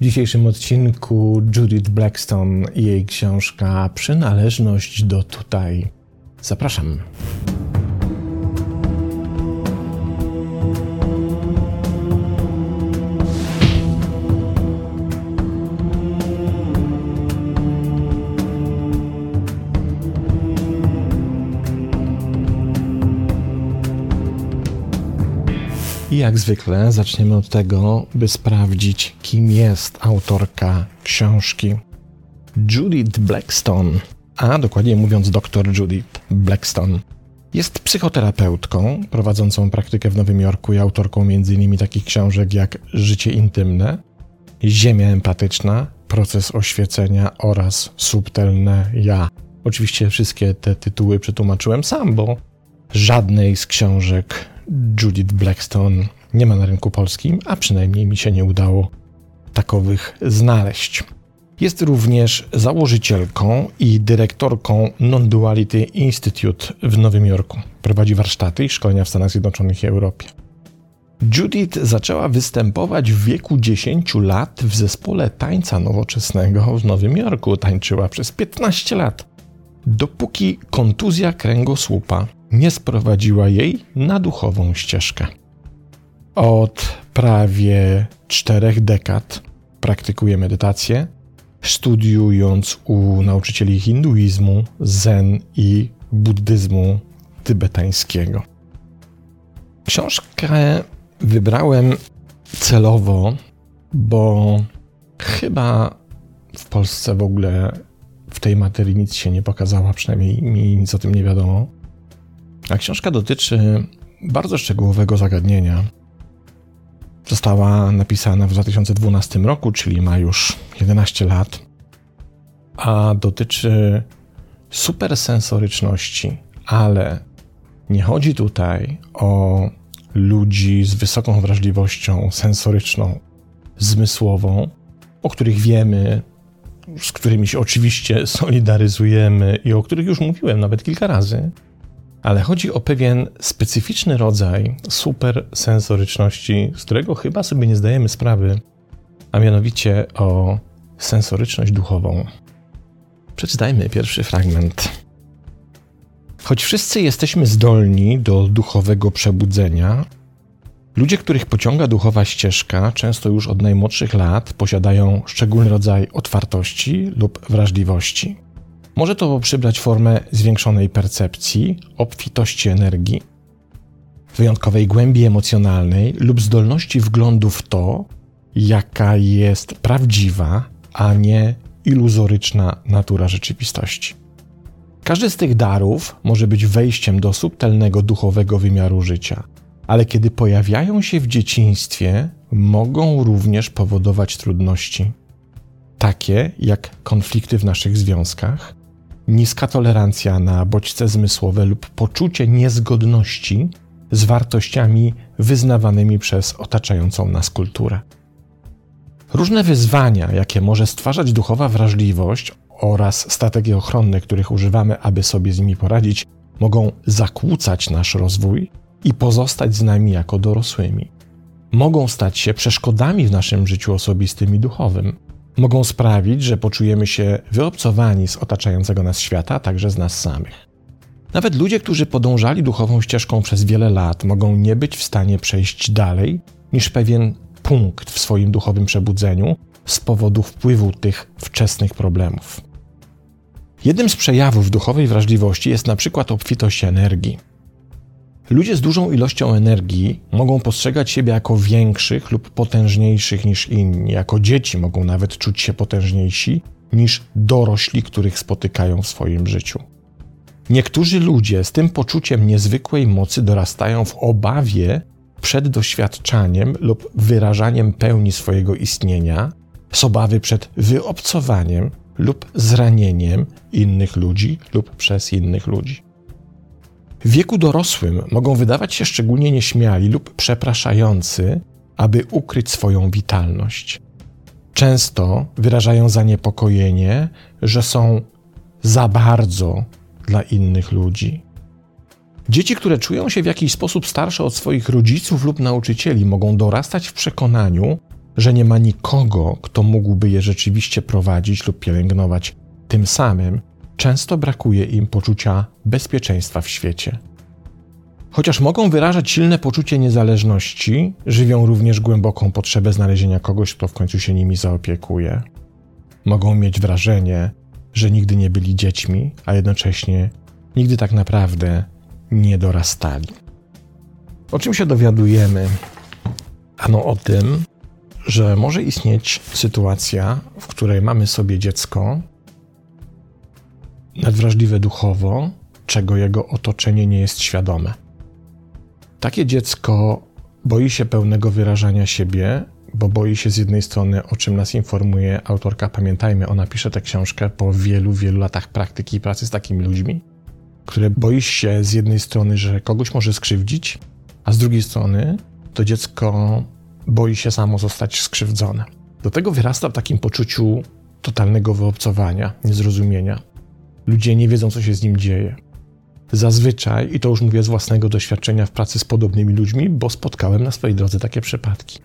W dzisiejszym odcinku Judith Blackstone i jej książka Przynależność do tutaj. Zapraszam. Jak zwykle zaczniemy od tego, by sprawdzić, kim jest autorka książki. Judith Blackstone, a dokładnie mówiąc dr Judith Blackstone, jest psychoterapeutką prowadzącą praktykę w Nowym Jorku i autorką m.in. takich książek jak Życie intymne, Ziemia empatyczna, Proces oświecenia oraz Subtelne ja. Oczywiście wszystkie te tytuły przetłumaczyłem sam, bo żadnej z książek Judith Blackstone nie ma na rynku polskim, a przynajmniej mi się nie udało takowych znaleźć. Jest również założycielką i dyrektorką Non-Duality Institute w Nowym Jorku. Prowadzi warsztaty i szkolenia w Stanach Zjednoczonych i Europie. Judith zaczęła występować w wieku 10 lat w zespole tańca nowoczesnego w Nowym Jorku. Tańczyła przez 15 lat, dopóki kontuzja kręgosłupa nie sprowadziła jej na duchową ścieżkę. Od prawie czterech dekad praktykuje medytację, studiując u nauczycieli hinduizmu, zen i buddyzmu tybetańskiego. Książkę wybrałem celowo, bo chyba w Polsce w ogóle w tej materii nic się nie pokazało, przynajmniej mi nic o tym nie wiadomo. A książka dotyczy bardzo szczegółowego zagadnienia. Została napisana w 2012 roku, czyli ma już 11 lat, a dotyczy supersensoryczności, ale nie chodzi tutaj o ludzi z wysoką wrażliwością sensoryczną, zmysłową, o których wiemy, z którymi się oczywiście solidaryzujemy i o których już mówiłem nawet kilka razy ale chodzi o pewien specyficzny rodzaj supersensoryczności, z którego chyba sobie nie zdajemy sprawy, a mianowicie o sensoryczność duchową. Przeczytajmy pierwszy fragment. Choć wszyscy jesteśmy zdolni do duchowego przebudzenia, ludzie, których pociąga duchowa ścieżka, często już od najmłodszych lat posiadają szczególny rodzaj otwartości lub wrażliwości. Może to przybrać formę zwiększonej percepcji, obfitości energii, wyjątkowej głębi emocjonalnej lub zdolności wglądu w to, jaka jest prawdziwa, a nie iluzoryczna natura rzeczywistości. Każdy z tych darów może być wejściem do subtelnego duchowego wymiaru życia, ale kiedy pojawiają się w dzieciństwie, mogą również powodować trudności, takie jak konflikty w naszych związkach, niska tolerancja na bodźce zmysłowe lub poczucie niezgodności z wartościami wyznawanymi przez otaczającą nas kulturę. Różne wyzwania, jakie może stwarzać duchowa wrażliwość oraz strategie ochronne, których używamy, aby sobie z nimi poradzić, mogą zakłócać nasz rozwój i pozostać z nami jako dorosłymi. Mogą stać się przeszkodami w naszym życiu osobistym i duchowym mogą sprawić, że poczujemy się wyobcowani z otaczającego nas świata, a także z nas samych. Nawet ludzie, którzy podążali duchową ścieżką przez wiele lat, mogą nie być w stanie przejść dalej niż pewien punkt w swoim duchowym przebudzeniu z powodu wpływu tych wczesnych problemów. Jednym z przejawów duchowej wrażliwości jest na przykład obfitość energii. Ludzie z dużą ilością energii mogą postrzegać siebie jako większych lub potężniejszych niż inni. Jako dzieci mogą nawet czuć się potężniejsi niż dorośli, których spotykają w swoim życiu. Niektórzy ludzie z tym poczuciem niezwykłej mocy dorastają w obawie przed doświadczaniem lub wyrażaniem pełni swojego istnienia, z obawy przed wyobcowaniem lub zranieniem innych ludzi lub przez innych ludzi. W wieku dorosłym mogą wydawać się szczególnie nieśmiali lub przepraszający, aby ukryć swoją witalność. Często wyrażają zaniepokojenie, że są za bardzo dla innych ludzi. Dzieci, które czują się w jakiś sposób starsze od swoich rodziców lub nauczycieli, mogą dorastać w przekonaniu, że nie ma nikogo, kto mógłby je rzeczywiście prowadzić lub pielęgnować. Tym samym często brakuje im poczucia bezpieczeństwa w świecie. Chociaż mogą wyrażać silne poczucie niezależności, żywią również głęboką potrzebę znalezienia kogoś, kto w końcu się nimi zaopiekuje. Mogą mieć wrażenie, że nigdy nie byli dziećmi, a jednocześnie nigdy tak naprawdę nie dorastali. O czym się dowiadujemy? Ano o tym, że może istnieć sytuacja, w której mamy sobie dziecko nadwrażliwe duchowo, czego jego otoczenie nie jest świadome. Takie dziecko boi się pełnego wyrażania siebie, bo boi się z jednej strony, o czym nas informuje autorka. Pamiętajmy, ona pisze tę książkę po wielu, wielu latach praktyki i pracy z takimi ludźmi, które boi się z jednej strony, że kogoś może skrzywdzić, a z drugiej strony to dziecko boi się samo zostać skrzywdzone. Do tego wyrasta w takim poczuciu totalnego wyobcowania, niezrozumienia. Ludzie nie wiedzą, co się z nim dzieje. Zazwyczaj, i to już mówię z własnego doświadczenia w pracy z podobnymi ludźmi, bo spotkałem na swojej drodze takie przypadki.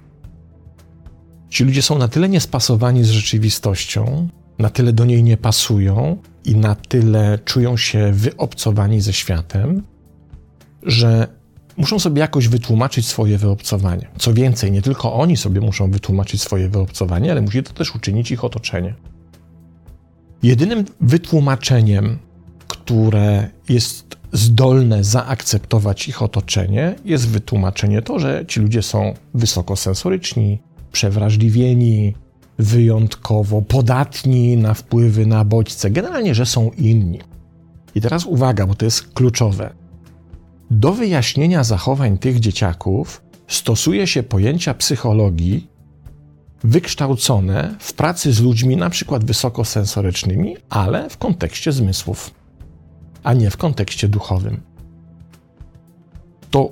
Ci ludzie są na tyle niespasowani z rzeczywistością, na tyle do niej nie pasują i na tyle czują się wyobcowani ze światem, że muszą sobie jakoś wytłumaczyć swoje wyobcowanie. Co więcej, nie tylko oni sobie muszą wytłumaczyć swoje wyobcowanie, ale musi to też uczynić ich otoczenie. Jedynym wytłumaczeniem, które jest zdolne zaakceptować ich otoczenie, jest wytłumaczenie to, że ci ludzie są wysokosensoryczni, przewrażliwieni, wyjątkowo podatni na wpływy na bodźce, generalnie, że są inni. I teraz uwaga, bo to jest kluczowe. Do wyjaśnienia zachowań tych dzieciaków stosuje się pojęcia psychologii wykształcone w pracy z ludźmi, na przykład wysokosensorycznymi, ale w kontekście zmysłów, a nie w kontekście duchowym. To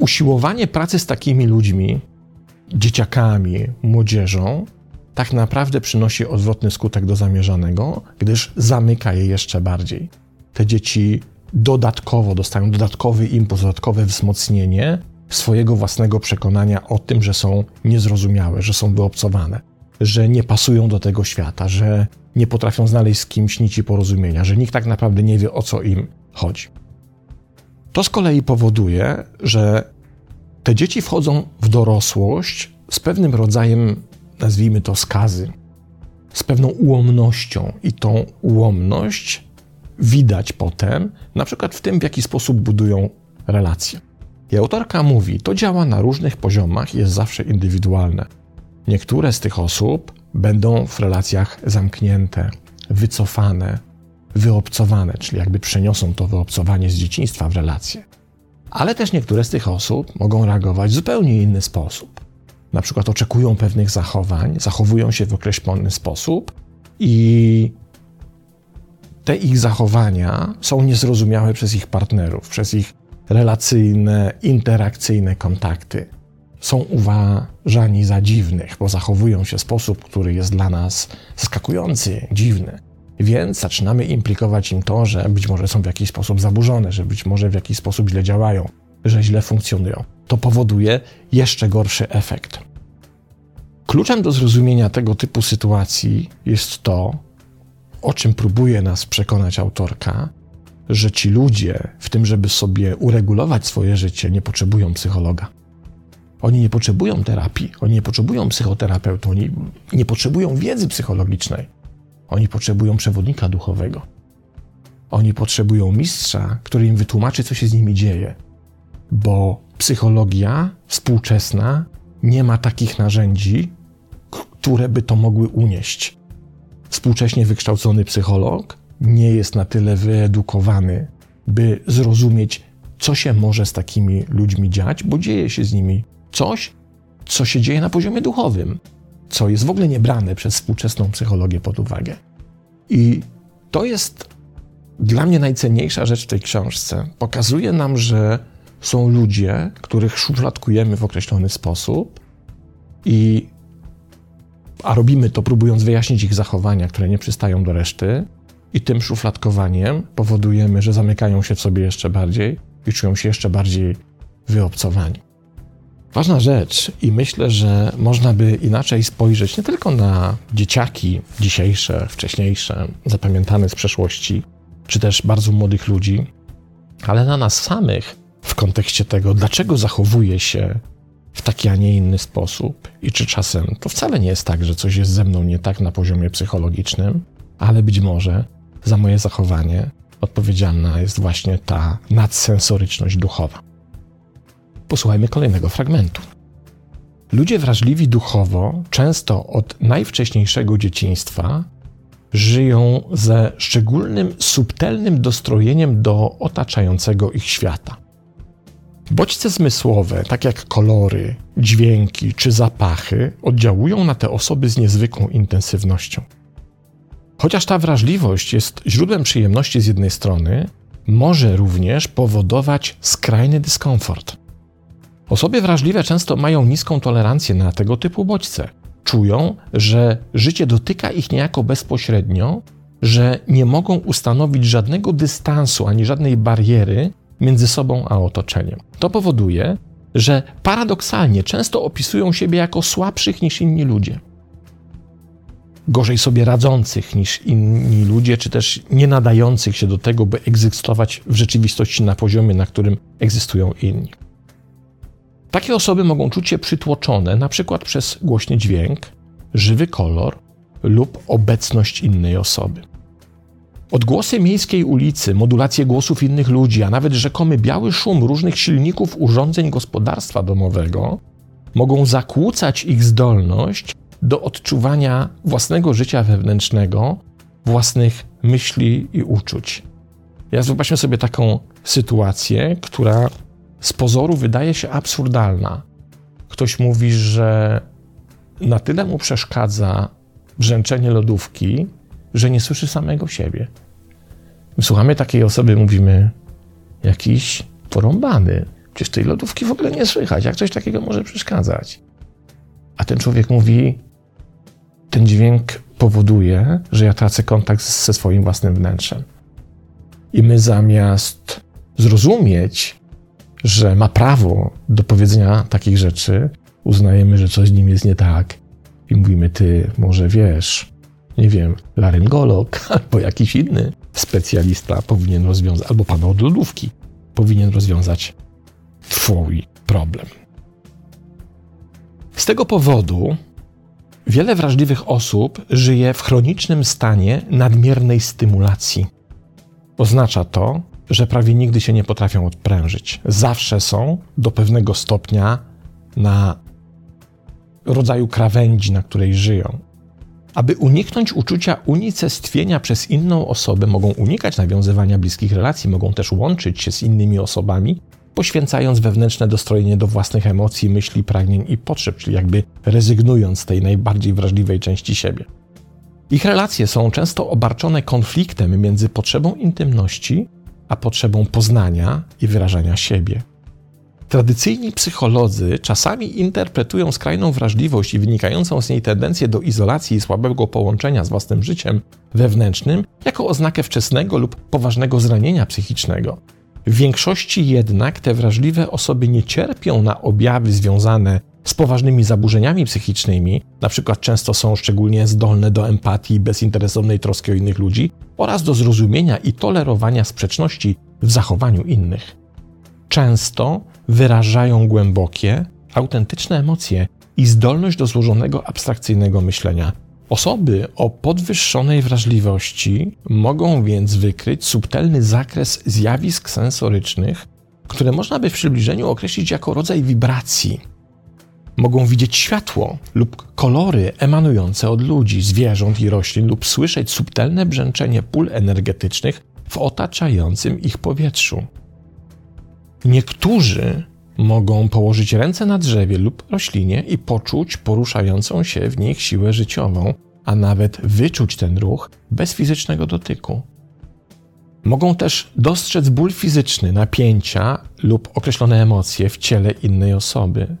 usiłowanie pracy z takimi ludźmi, dzieciakami, młodzieżą, tak naprawdę przynosi odwrotny skutek do zamierzonego, gdyż zamyka je jeszcze bardziej. Te dzieci dodatkowo dostają dodatkowy impuls, dodatkowe wzmocnienie swojego własnego przekonania o tym, że są niezrozumiałe, że są wyobcowane, że nie pasują do tego świata, że nie potrafią znaleźć z kimś nici porozumienia, że nikt tak naprawdę nie wie o co im chodzi. To z kolei powoduje, że te dzieci wchodzą w dorosłość z pewnym rodzajem, nazwijmy to, skazy, z pewną ułomnością, i tą ułomność widać potem, na przykład w tym, w jaki sposób budują relacje. I autorka mówi, to działa na różnych poziomach i jest zawsze indywidualne. Niektóre z tych osób będą w relacjach zamknięte, wycofane, wyobcowane, czyli jakby przeniosą to wyobcowanie z dzieciństwa w relacje. Ale też niektóre z tych osób mogą reagować w zupełnie inny sposób. Na przykład oczekują pewnych zachowań, zachowują się w określony sposób i te ich zachowania są niezrozumiałe przez ich partnerów, przez ich relacyjne, interakcyjne kontakty. Są uważani za dziwnych, bo zachowują się w sposób, który jest dla nas zaskakujący, dziwny. Więc zaczynamy implikować im to, że być może są w jakiś sposób zaburzone, że być może w jakiś sposób źle działają, że źle funkcjonują. To powoduje jeszcze gorszy efekt. Kluczem do zrozumienia tego typu sytuacji jest to, o czym próbuje nas przekonać autorka, że ci ludzie, w tym, żeby sobie uregulować swoje życie, nie potrzebują psychologa. Oni nie potrzebują terapii, oni nie potrzebują psychoterapeuty, oni nie potrzebują wiedzy psychologicznej. Oni potrzebują przewodnika duchowego. Oni potrzebują mistrza, który im wytłumaczy, co się z nimi dzieje. Bo psychologia współczesna nie ma takich narzędzi, które by to mogły unieść. Współcześnie wykształcony psycholog nie jest na tyle wyedukowany, by zrozumieć, co się może z takimi ludźmi dziać, bo dzieje się z nimi coś, co się dzieje na poziomie duchowym, co jest w ogóle niebrane przez współczesną psychologię pod uwagę. I to jest dla mnie najcenniejsza rzecz w tej książce. Pokazuje nam, że są ludzie, których szufladkujemy w określony sposób i a robimy to próbując wyjaśnić ich zachowania, które nie przystają do reszty, i tym szufladkowaniem powodujemy, że zamykają się w sobie jeszcze bardziej i czują się jeszcze bardziej wyobcowani. Ważna rzecz i myślę, że można by inaczej spojrzeć nie tylko na dzieciaki dzisiejsze, wcześniejsze, zapamiętane z przeszłości, czy też bardzo młodych ludzi, ale na nas samych w kontekście tego, dlaczego zachowuje się w taki, a nie inny sposób i czy czasem to wcale nie jest tak, że coś jest ze mną nie tak na poziomie psychologicznym, ale być może za moje zachowanie odpowiedzialna jest właśnie ta nadsensoryczność duchowa. Posłuchajmy kolejnego fragmentu. Ludzie wrażliwi duchowo, często od najwcześniejszego dzieciństwa, żyją ze szczególnym, subtelnym dostrojeniem do otaczającego ich świata. Bodźce zmysłowe, tak jak kolory, dźwięki czy zapachy, oddziałują na te osoby z niezwykłą intensywnością. Chociaż ta wrażliwość jest źródłem przyjemności z jednej strony, może również powodować skrajny dyskomfort. Osoby wrażliwe często mają niską tolerancję na tego typu bodźce. Czują, że życie dotyka ich niejako bezpośrednio, że nie mogą ustanowić żadnego dystansu ani żadnej bariery między sobą a otoczeniem. To powoduje, że paradoksalnie często opisują siebie jako słabszych niż inni ludzie. Gorzej sobie radzących niż inni ludzie, czy też nie nadających się do tego, by egzystować w rzeczywistości na poziomie, na którym egzystują inni. Takie osoby mogą czuć się przytłoczone na przykład przez głośny dźwięk, żywy kolor lub obecność innej osoby. Odgłosy miejskiej ulicy, modulacje głosów innych ludzi, a nawet rzekomy biały szum różnych silników urządzeń gospodarstwa domowego mogą zakłócać ich zdolność do odczuwania własnego życia wewnętrznego, własnych myśli i uczuć. Ja zobaczmy sobie taką sytuację, która z pozoru wydaje się absurdalna. Ktoś mówi, że na tyle mu przeszkadza brzęczenie lodówki, że nie słyszy samego siebie. Słuchamy takiej osoby, mówimy, jakiś porąbany. Przecież tej lodówki w ogóle nie słychać. Jak coś takiego może przeszkadzać? A ten człowiek mówi, ten dźwięk powoduje, że ja tracę kontakt ze swoim własnym wnętrzem. I my zamiast zrozumieć, że ma prawo do powiedzenia takich rzeczy, uznajemy, że coś z nim jest nie tak i mówimy, ty może wiesz, nie wiem, laryngolog albo jakiś inny specjalista powinien rozwiązać, albo pan od lodówki powinien rozwiązać twój problem. Z tego powodu wiele wrażliwych osób żyje w chronicznym stanie nadmiernej stymulacji. Oznacza to, że prawie nigdy się nie potrafią odprężyć. Zawsze są do pewnego stopnia na rodzaju krawędzi, na której żyją. Aby uniknąć uczucia unicestwienia przez inną osobę, mogą unikać nawiązywania bliskich relacji, mogą też łączyć się z innymi osobami, poświęcając wewnętrzne dostrojenie do własnych emocji, myśli, pragnień i potrzeb, czyli jakby rezygnując z tej najbardziej wrażliwej części siebie. Ich relacje są często obarczone konfliktem między potrzebą intymności a potrzebą poznania i wyrażania siebie. Tradycyjni psycholodzy czasami interpretują skrajną wrażliwość i wynikającą z niej tendencję do izolacji i słabego połączenia z własnym życiem wewnętrznym jako oznakę wczesnego lub poważnego zranienia psychicznego. W większości jednak te wrażliwe osoby nie cierpią na objawy związane z poważnymi zaburzeniami psychicznymi, na przykład często są szczególnie zdolne do empatii i bezinteresownej troski o innych ludzi oraz do zrozumienia i tolerowania sprzeczności w zachowaniu innych. Często wyrażają głębokie, autentyczne emocje i zdolność do złożonego abstrakcyjnego myślenia. Osoby o podwyższonej wrażliwości mogą więc wykryć subtelny zakres zjawisk sensorycznych, które można by w przybliżeniu określić jako rodzaj wibracji. Mogą widzieć światło lub kolory emanujące od ludzi, zwierząt i roślin, lub słyszeć subtelne brzęczenie pól energetycznych w otaczającym ich powietrzu. Niektórzy mogą położyć ręce na drzewie lub roślinie i poczuć poruszającą się w nich siłę życiową, a nawet wyczuć ten ruch bez fizycznego dotyku. Mogą też dostrzec ból fizyczny, napięcia lub określone emocje w ciele innej osoby.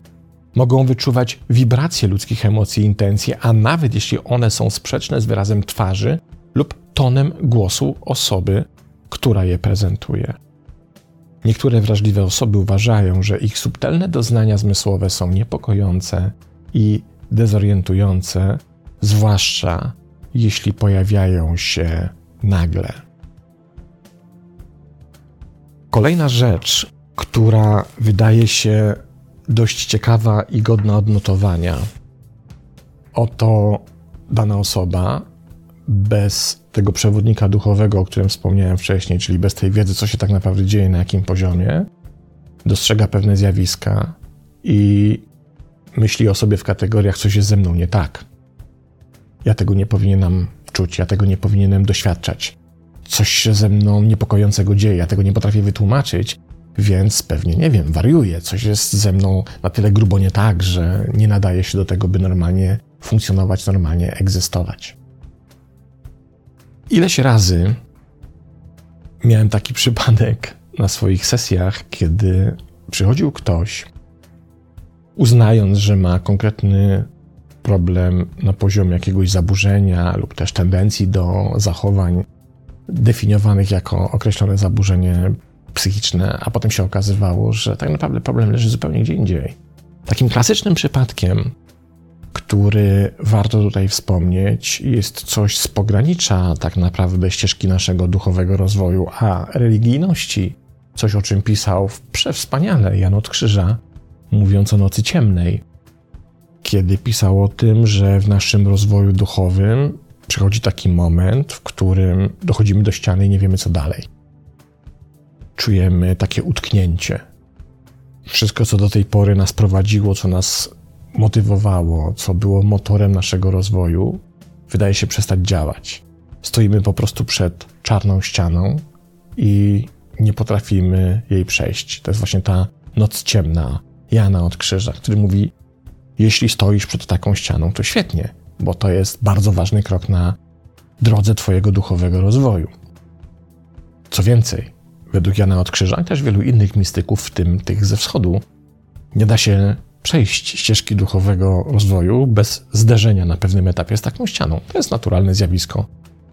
Mogą wyczuwać wibracje ludzkich emocji i intencji, a nawet jeśli one są sprzeczne z wyrazem twarzy lub tonem głosu osoby, która je prezentuje. Niektóre wrażliwe osoby uważają, że ich subtelne doznania zmysłowe są niepokojące i dezorientujące, zwłaszcza jeśli pojawiają się nagle. Kolejna rzecz, która wydaje się dość ciekawa i godna odnotowania. Oto dana osoba bez tego przewodnika duchowego, o którym wspomniałem wcześniej, czyli bez tej wiedzy, co się tak naprawdę dzieje, na jakim poziomie, dostrzega pewne zjawiska i myśli o sobie w kategoriach, coś jest ze mną nie tak. Ja tego nie powinienem czuć, ja tego nie powinienem doświadczać. Coś się ze mną niepokojącego dzieje, ja tego nie potrafię wytłumaczyć, więc pewnie, nie wiem, wariuję. Coś jest ze mną na tyle grubo nie tak, że nie nadaje się do tego, by normalnie funkcjonować, normalnie egzystować. Ileś razy miałem taki przypadek na swoich sesjach, kiedy przychodził ktoś, uznając, że ma konkretny problem na poziomie jakiegoś zaburzenia lub też tendencji do zachowań definiowanych jako określone zaburzenie psychiczne, a potem się okazywało, że tak naprawdę problem leży zupełnie gdzie indziej. Takim klasycznym przypadkiem, który warto tutaj wspomnieć, jest coś z pogranicza tak naprawdę ścieżki naszego duchowego rozwoju, a religijności. Coś, o czym pisał przewspaniale Jan od Krzyża, mówiąc o nocy ciemnej, kiedy pisał o tym, że w naszym rozwoju duchowym przychodzi taki moment, w którym dochodzimy do ściany i nie wiemy co dalej. Czujemy takie utknięcie. Wszystko, co do tej pory nas prowadziło, co nas motywowało, co było motorem naszego rozwoju, wydaje się przestać działać. Stoimy po prostu przed czarną ścianą i nie potrafimy jej przejść. To jest właśnie ta noc ciemna Jana od Krzyża, który mówi: Jeśli stoisz przed taką ścianą, to świetnie, bo to jest bardzo ważny krok na drodze Twojego duchowego rozwoju. Co więcej, według Jana od Krzyża też wielu innych mistyków, w tym tych ze wschodu, nie da się przejść ścieżki duchowego rozwoju bez zderzenia na pewnym etapie z taką ścianą. To jest naturalne zjawisko,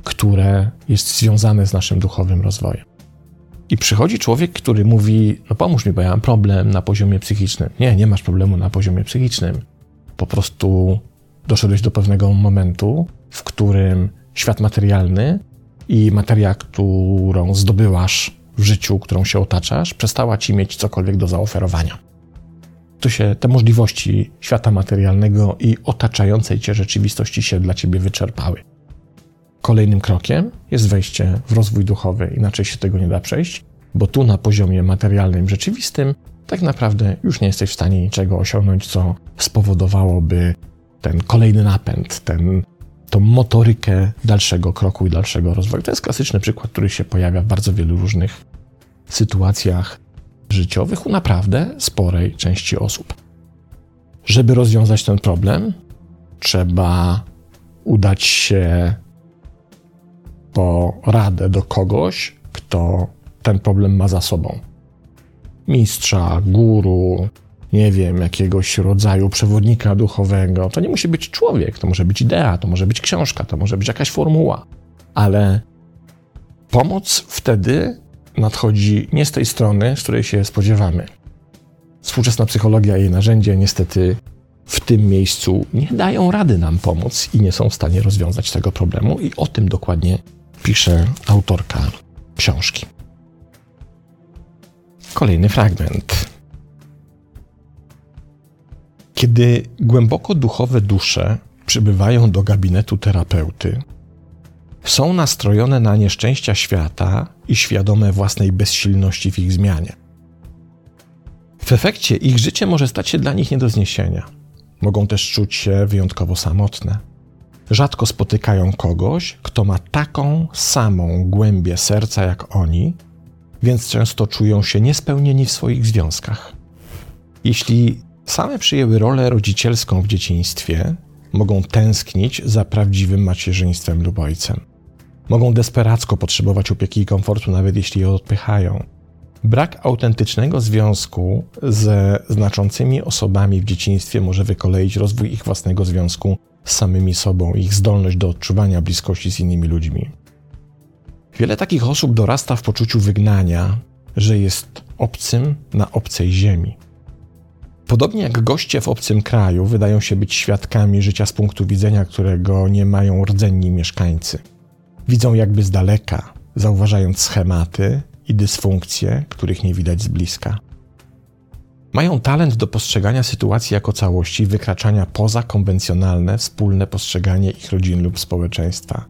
które jest związane z naszym duchowym rozwojem. I przychodzi człowiek, który mówi: No, pomóż mi, bo ja mam problem na poziomie psychicznym. Nie, nie masz problemu na poziomie psychicznym. Po prostu doszedłeś do pewnego momentu, w którym świat materialny i materia, którą zdobyłaś w życiu, którą się otaczasz, przestała ci mieć cokolwiek do zaoferowania. To się te możliwości świata materialnego i otaczającej cię rzeczywistości się dla ciebie wyczerpały. Kolejnym krokiem jest wejście w rozwój duchowy, inaczej się tego nie da przejść, bo tu na poziomie materialnym, rzeczywistym, tak naprawdę już nie jesteś w stanie niczego osiągnąć, co spowodowałoby ten kolejny napęd, ten, tą motorykę dalszego kroku i dalszego rozwoju. To jest klasyczny przykład, który się pojawia w bardzo wielu różnych sytuacjach życiowych u naprawdę sporej części osób. Żeby rozwiązać ten problem, trzeba udać się po radę do kogoś, kto ten problem ma za sobą. Mistrza, guru, nie wiem, jakiegoś rodzaju przewodnika duchowego. To nie musi być człowiek, to może być idea, to może być książka, to może być jakaś formuła, ale pomoc wtedy nadchodzi nie z tej strony, z której się spodziewamy. Współczesna psychologia i jej narzędzia niestety w tym miejscu nie dają rady nam pomóc i nie są w stanie rozwiązać tego problemu, i o tym dokładnie pisze autorka książki. Kolejny fragment. Kiedy głęboko duchowe dusze przybywają do gabinetu terapeuty, są nastrojone na nieszczęścia świata i świadome własnej bezsilności w ich zmianie. W efekcie ich życie może stać się dla nich nie do zniesienia. Mogą też czuć się wyjątkowo samotne. Rzadko spotykają kogoś, kto ma taką samą głębię serca jak oni, więc często czują się niespełnieni w swoich związkach. Jeśli same przyjęły rolę rodzicielską w dzieciństwie, mogą tęsknić za prawdziwym macierzyństwem lub ojcem. Mogą desperacko potrzebować opieki i komfortu, nawet jeśli je odpychają. Brak autentycznego związku ze znaczącymi osobami w dzieciństwie może wykoleić rozwój ich własnego związku z samymi sobą, ich zdolność do odczuwania bliskości z innymi ludźmi. Wiele takich osób dorasta w poczuciu wygnania, że jest obcym na obcej ziemi. Podobnie jak goście w obcym kraju wydają się być świadkami życia z punktu widzenia, którego nie mają rdzenni mieszkańcy. Widzą jakby z daleka, zauważając schematy i dysfunkcje, których nie widać z bliska. Mają talent do postrzegania sytuacji jako całości, wykraczania poza konwencjonalne, wspólne postrzeganie ich rodzin lub społeczeństwa.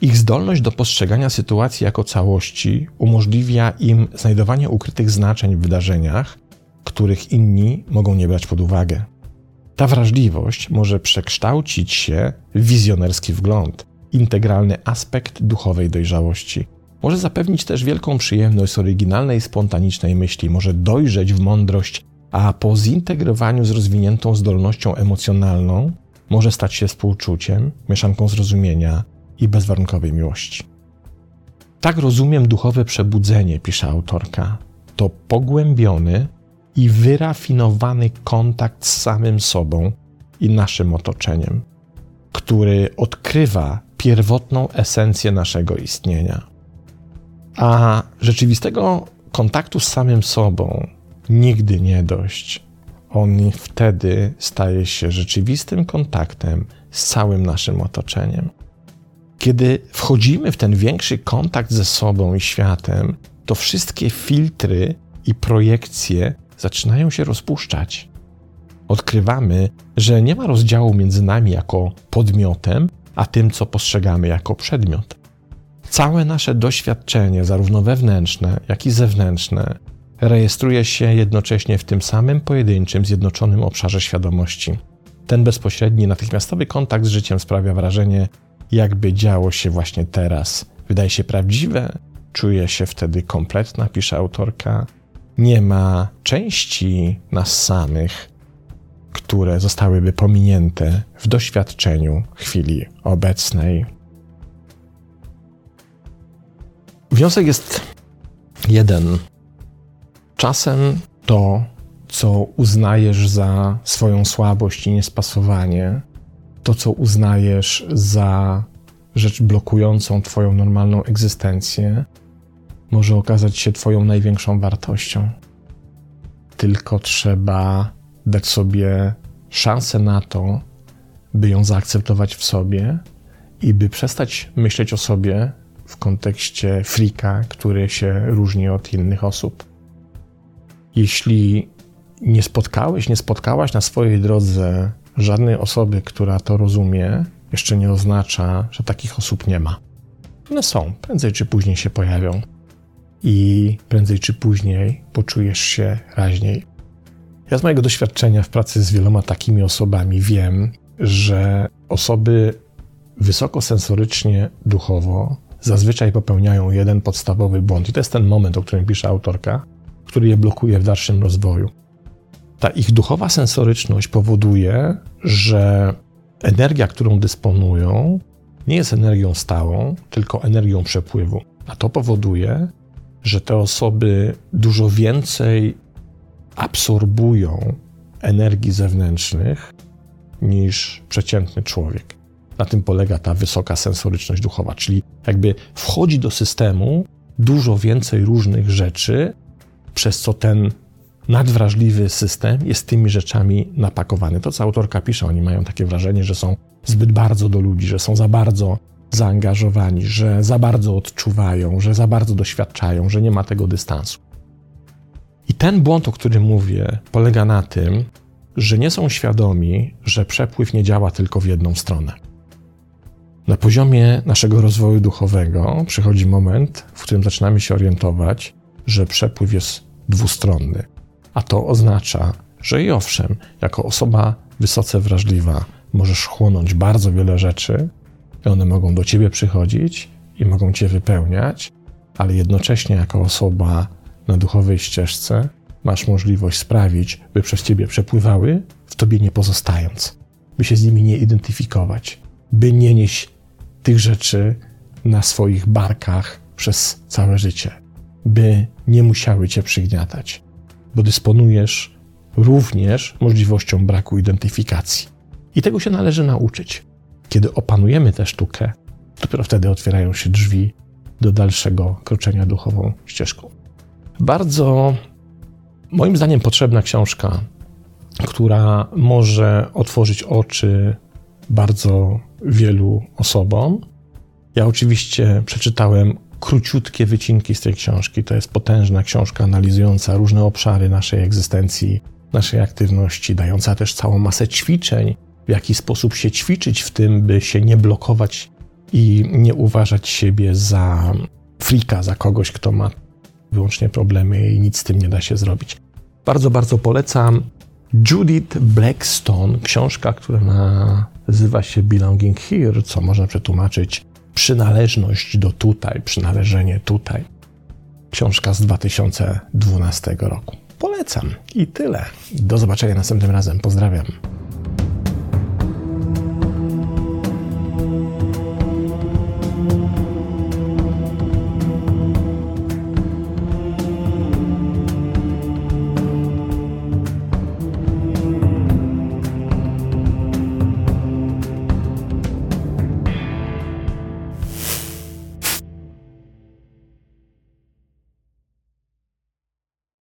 Ich zdolność do postrzegania sytuacji jako całości umożliwia im znajdowanie ukrytych znaczeń w wydarzeniach, których inni mogą nie brać pod uwagę. Ta wrażliwość może przekształcić się w wizjonerski wgląd, integralny aspekt duchowej dojrzałości. Może zapewnić też wielką przyjemność oryginalnej, spontanicznej myśli, może dojrzeć w mądrość, a po zintegrowaniu z rozwiniętą zdolnością emocjonalną może stać się współczuciem, mieszanką zrozumienia i bezwarunkowej miłości. Tak rozumiem duchowe przebudzenie, pisze autorka. To pogłębiony i wyrafinowany kontakt z samym sobą i naszym otoczeniem, który odkrywa pierwotną esencję naszego istnienia. A rzeczywistego kontaktu z samym sobą nigdy nie dość. On wtedy staje się rzeczywistym kontaktem z całym naszym otoczeniem. Kiedy wchodzimy w ten większy kontakt ze sobą i światem, to wszystkie filtry i projekcje zaczynają się rozpuszczać. Odkrywamy, że nie ma rozdziału między nami jako podmiotem, a tym, co postrzegamy jako przedmiot. Całe nasze doświadczenie, zarówno wewnętrzne, jak i zewnętrzne, rejestruje się jednocześnie w tym samym pojedynczym, zjednoczonym obszarze świadomości. Ten bezpośredni, natychmiastowy kontakt z życiem sprawia wrażenie, jakby działo się właśnie teraz. Wydaje się prawdziwe, czuje się wtedy kompletna, pisze autorka. Nie ma części nas samych, które zostałyby pominięte w doświadczeniu chwili obecnej. Wniosek jest jeden. Czasem to, co uznajesz za swoją słabość i niespasowanie, to, co uznajesz za rzecz blokującą Twoją normalną egzystencję, może okazać się Twoją największą wartością. Tylko trzeba dać sobie szansę na to, by ją zaakceptować w sobie i by przestać myśleć o sobie w kontekście frika, który się różni od innych osób. Jeśli nie spotkałeś, nie spotkałaś na swojej drodze żadnej osoby, która to rozumie, jeszcze nie oznacza, że takich osób nie ma. One są, prędzej czy później się pojawią i prędzej czy później poczujesz się raźniej. Ja z mojego doświadczenia w pracy z wieloma takimi osobami wiem, że osoby wysokosensorycznie duchowo zazwyczaj popełniają jeden podstawowy błąd. I to jest ten moment, o którym pisze autorka, który je blokuje w dalszym rozwoju. Ta ich duchowa sensoryczność powoduje, że energia, którą dysponują, nie jest energią stałą, tylko energią przepływu. A to powoduje, że te osoby dużo więcej absorbują energii zewnętrznych niż przeciętny człowiek. Na tym polega ta wysoka sensoryczność duchowa, czyli jakby wchodzi do systemu dużo więcej różnych rzeczy, przez co ten nadwrażliwy system jest tymi rzeczami napakowany. To, co autorka pisze, oni mają takie wrażenie, że są zbyt bardzo do ludzi, że są za bardzo zaangażowani, że za bardzo odczuwają, że za bardzo doświadczają, że nie ma tego dystansu. Ten błąd, o którym mówię, polega na tym, że nie są świadomi, że przepływ nie działa tylko w jedną stronę. Na poziomie naszego rozwoju duchowego przychodzi moment, w którym zaczynamy się orientować, że przepływ jest dwustronny. A to oznacza, że i owszem, jako osoba wysoce wrażliwa, możesz chłonąć bardzo wiele rzeczy, i one mogą do ciebie przychodzić i mogą cię wypełniać, ale jednocześnie jako osoba na duchowej ścieżce masz możliwość sprawić, by przez ciebie przepływały, w tobie nie pozostając, by się z nimi nie identyfikować, by nie nieść tych rzeczy na swoich barkach przez całe życie, by nie musiały cię przygniatać, bo dysponujesz również możliwością braku identyfikacji. I tego się należy nauczyć. Kiedy opanujemy tę sztukę, dopiero wtedy otwierają się drzwi do dalszego kroczenia duchową ścieżką. Bardzo Moim zdaniem potrzebna książka, która może otworzyć oczy bardzo wielu osobom. Ja oczywiście przeczytałem króciutkie wycinki z tej książki. To jest potężna książka analizująca różne obszary naszej egzystencji, naszej aktywności, dająca też całą masę ćwiczeń, w jaki sposób się ćwiczyć w tym, by się nie blokować i nie uważać siebie za frika, za kogoś, kto ma wyłącznie problemy i nic z tym nie da się zrobić. Bardzo, bardzo polecam. Judith Blackstone, książka, która nazywa się Belonging Here, co można przetłumaczyć przynależność do tutaj, przynależenie tutaj. Książka z 2012 roku. Polecam i tyle. Do zobaczenia następnym razem. Pozdrawiam.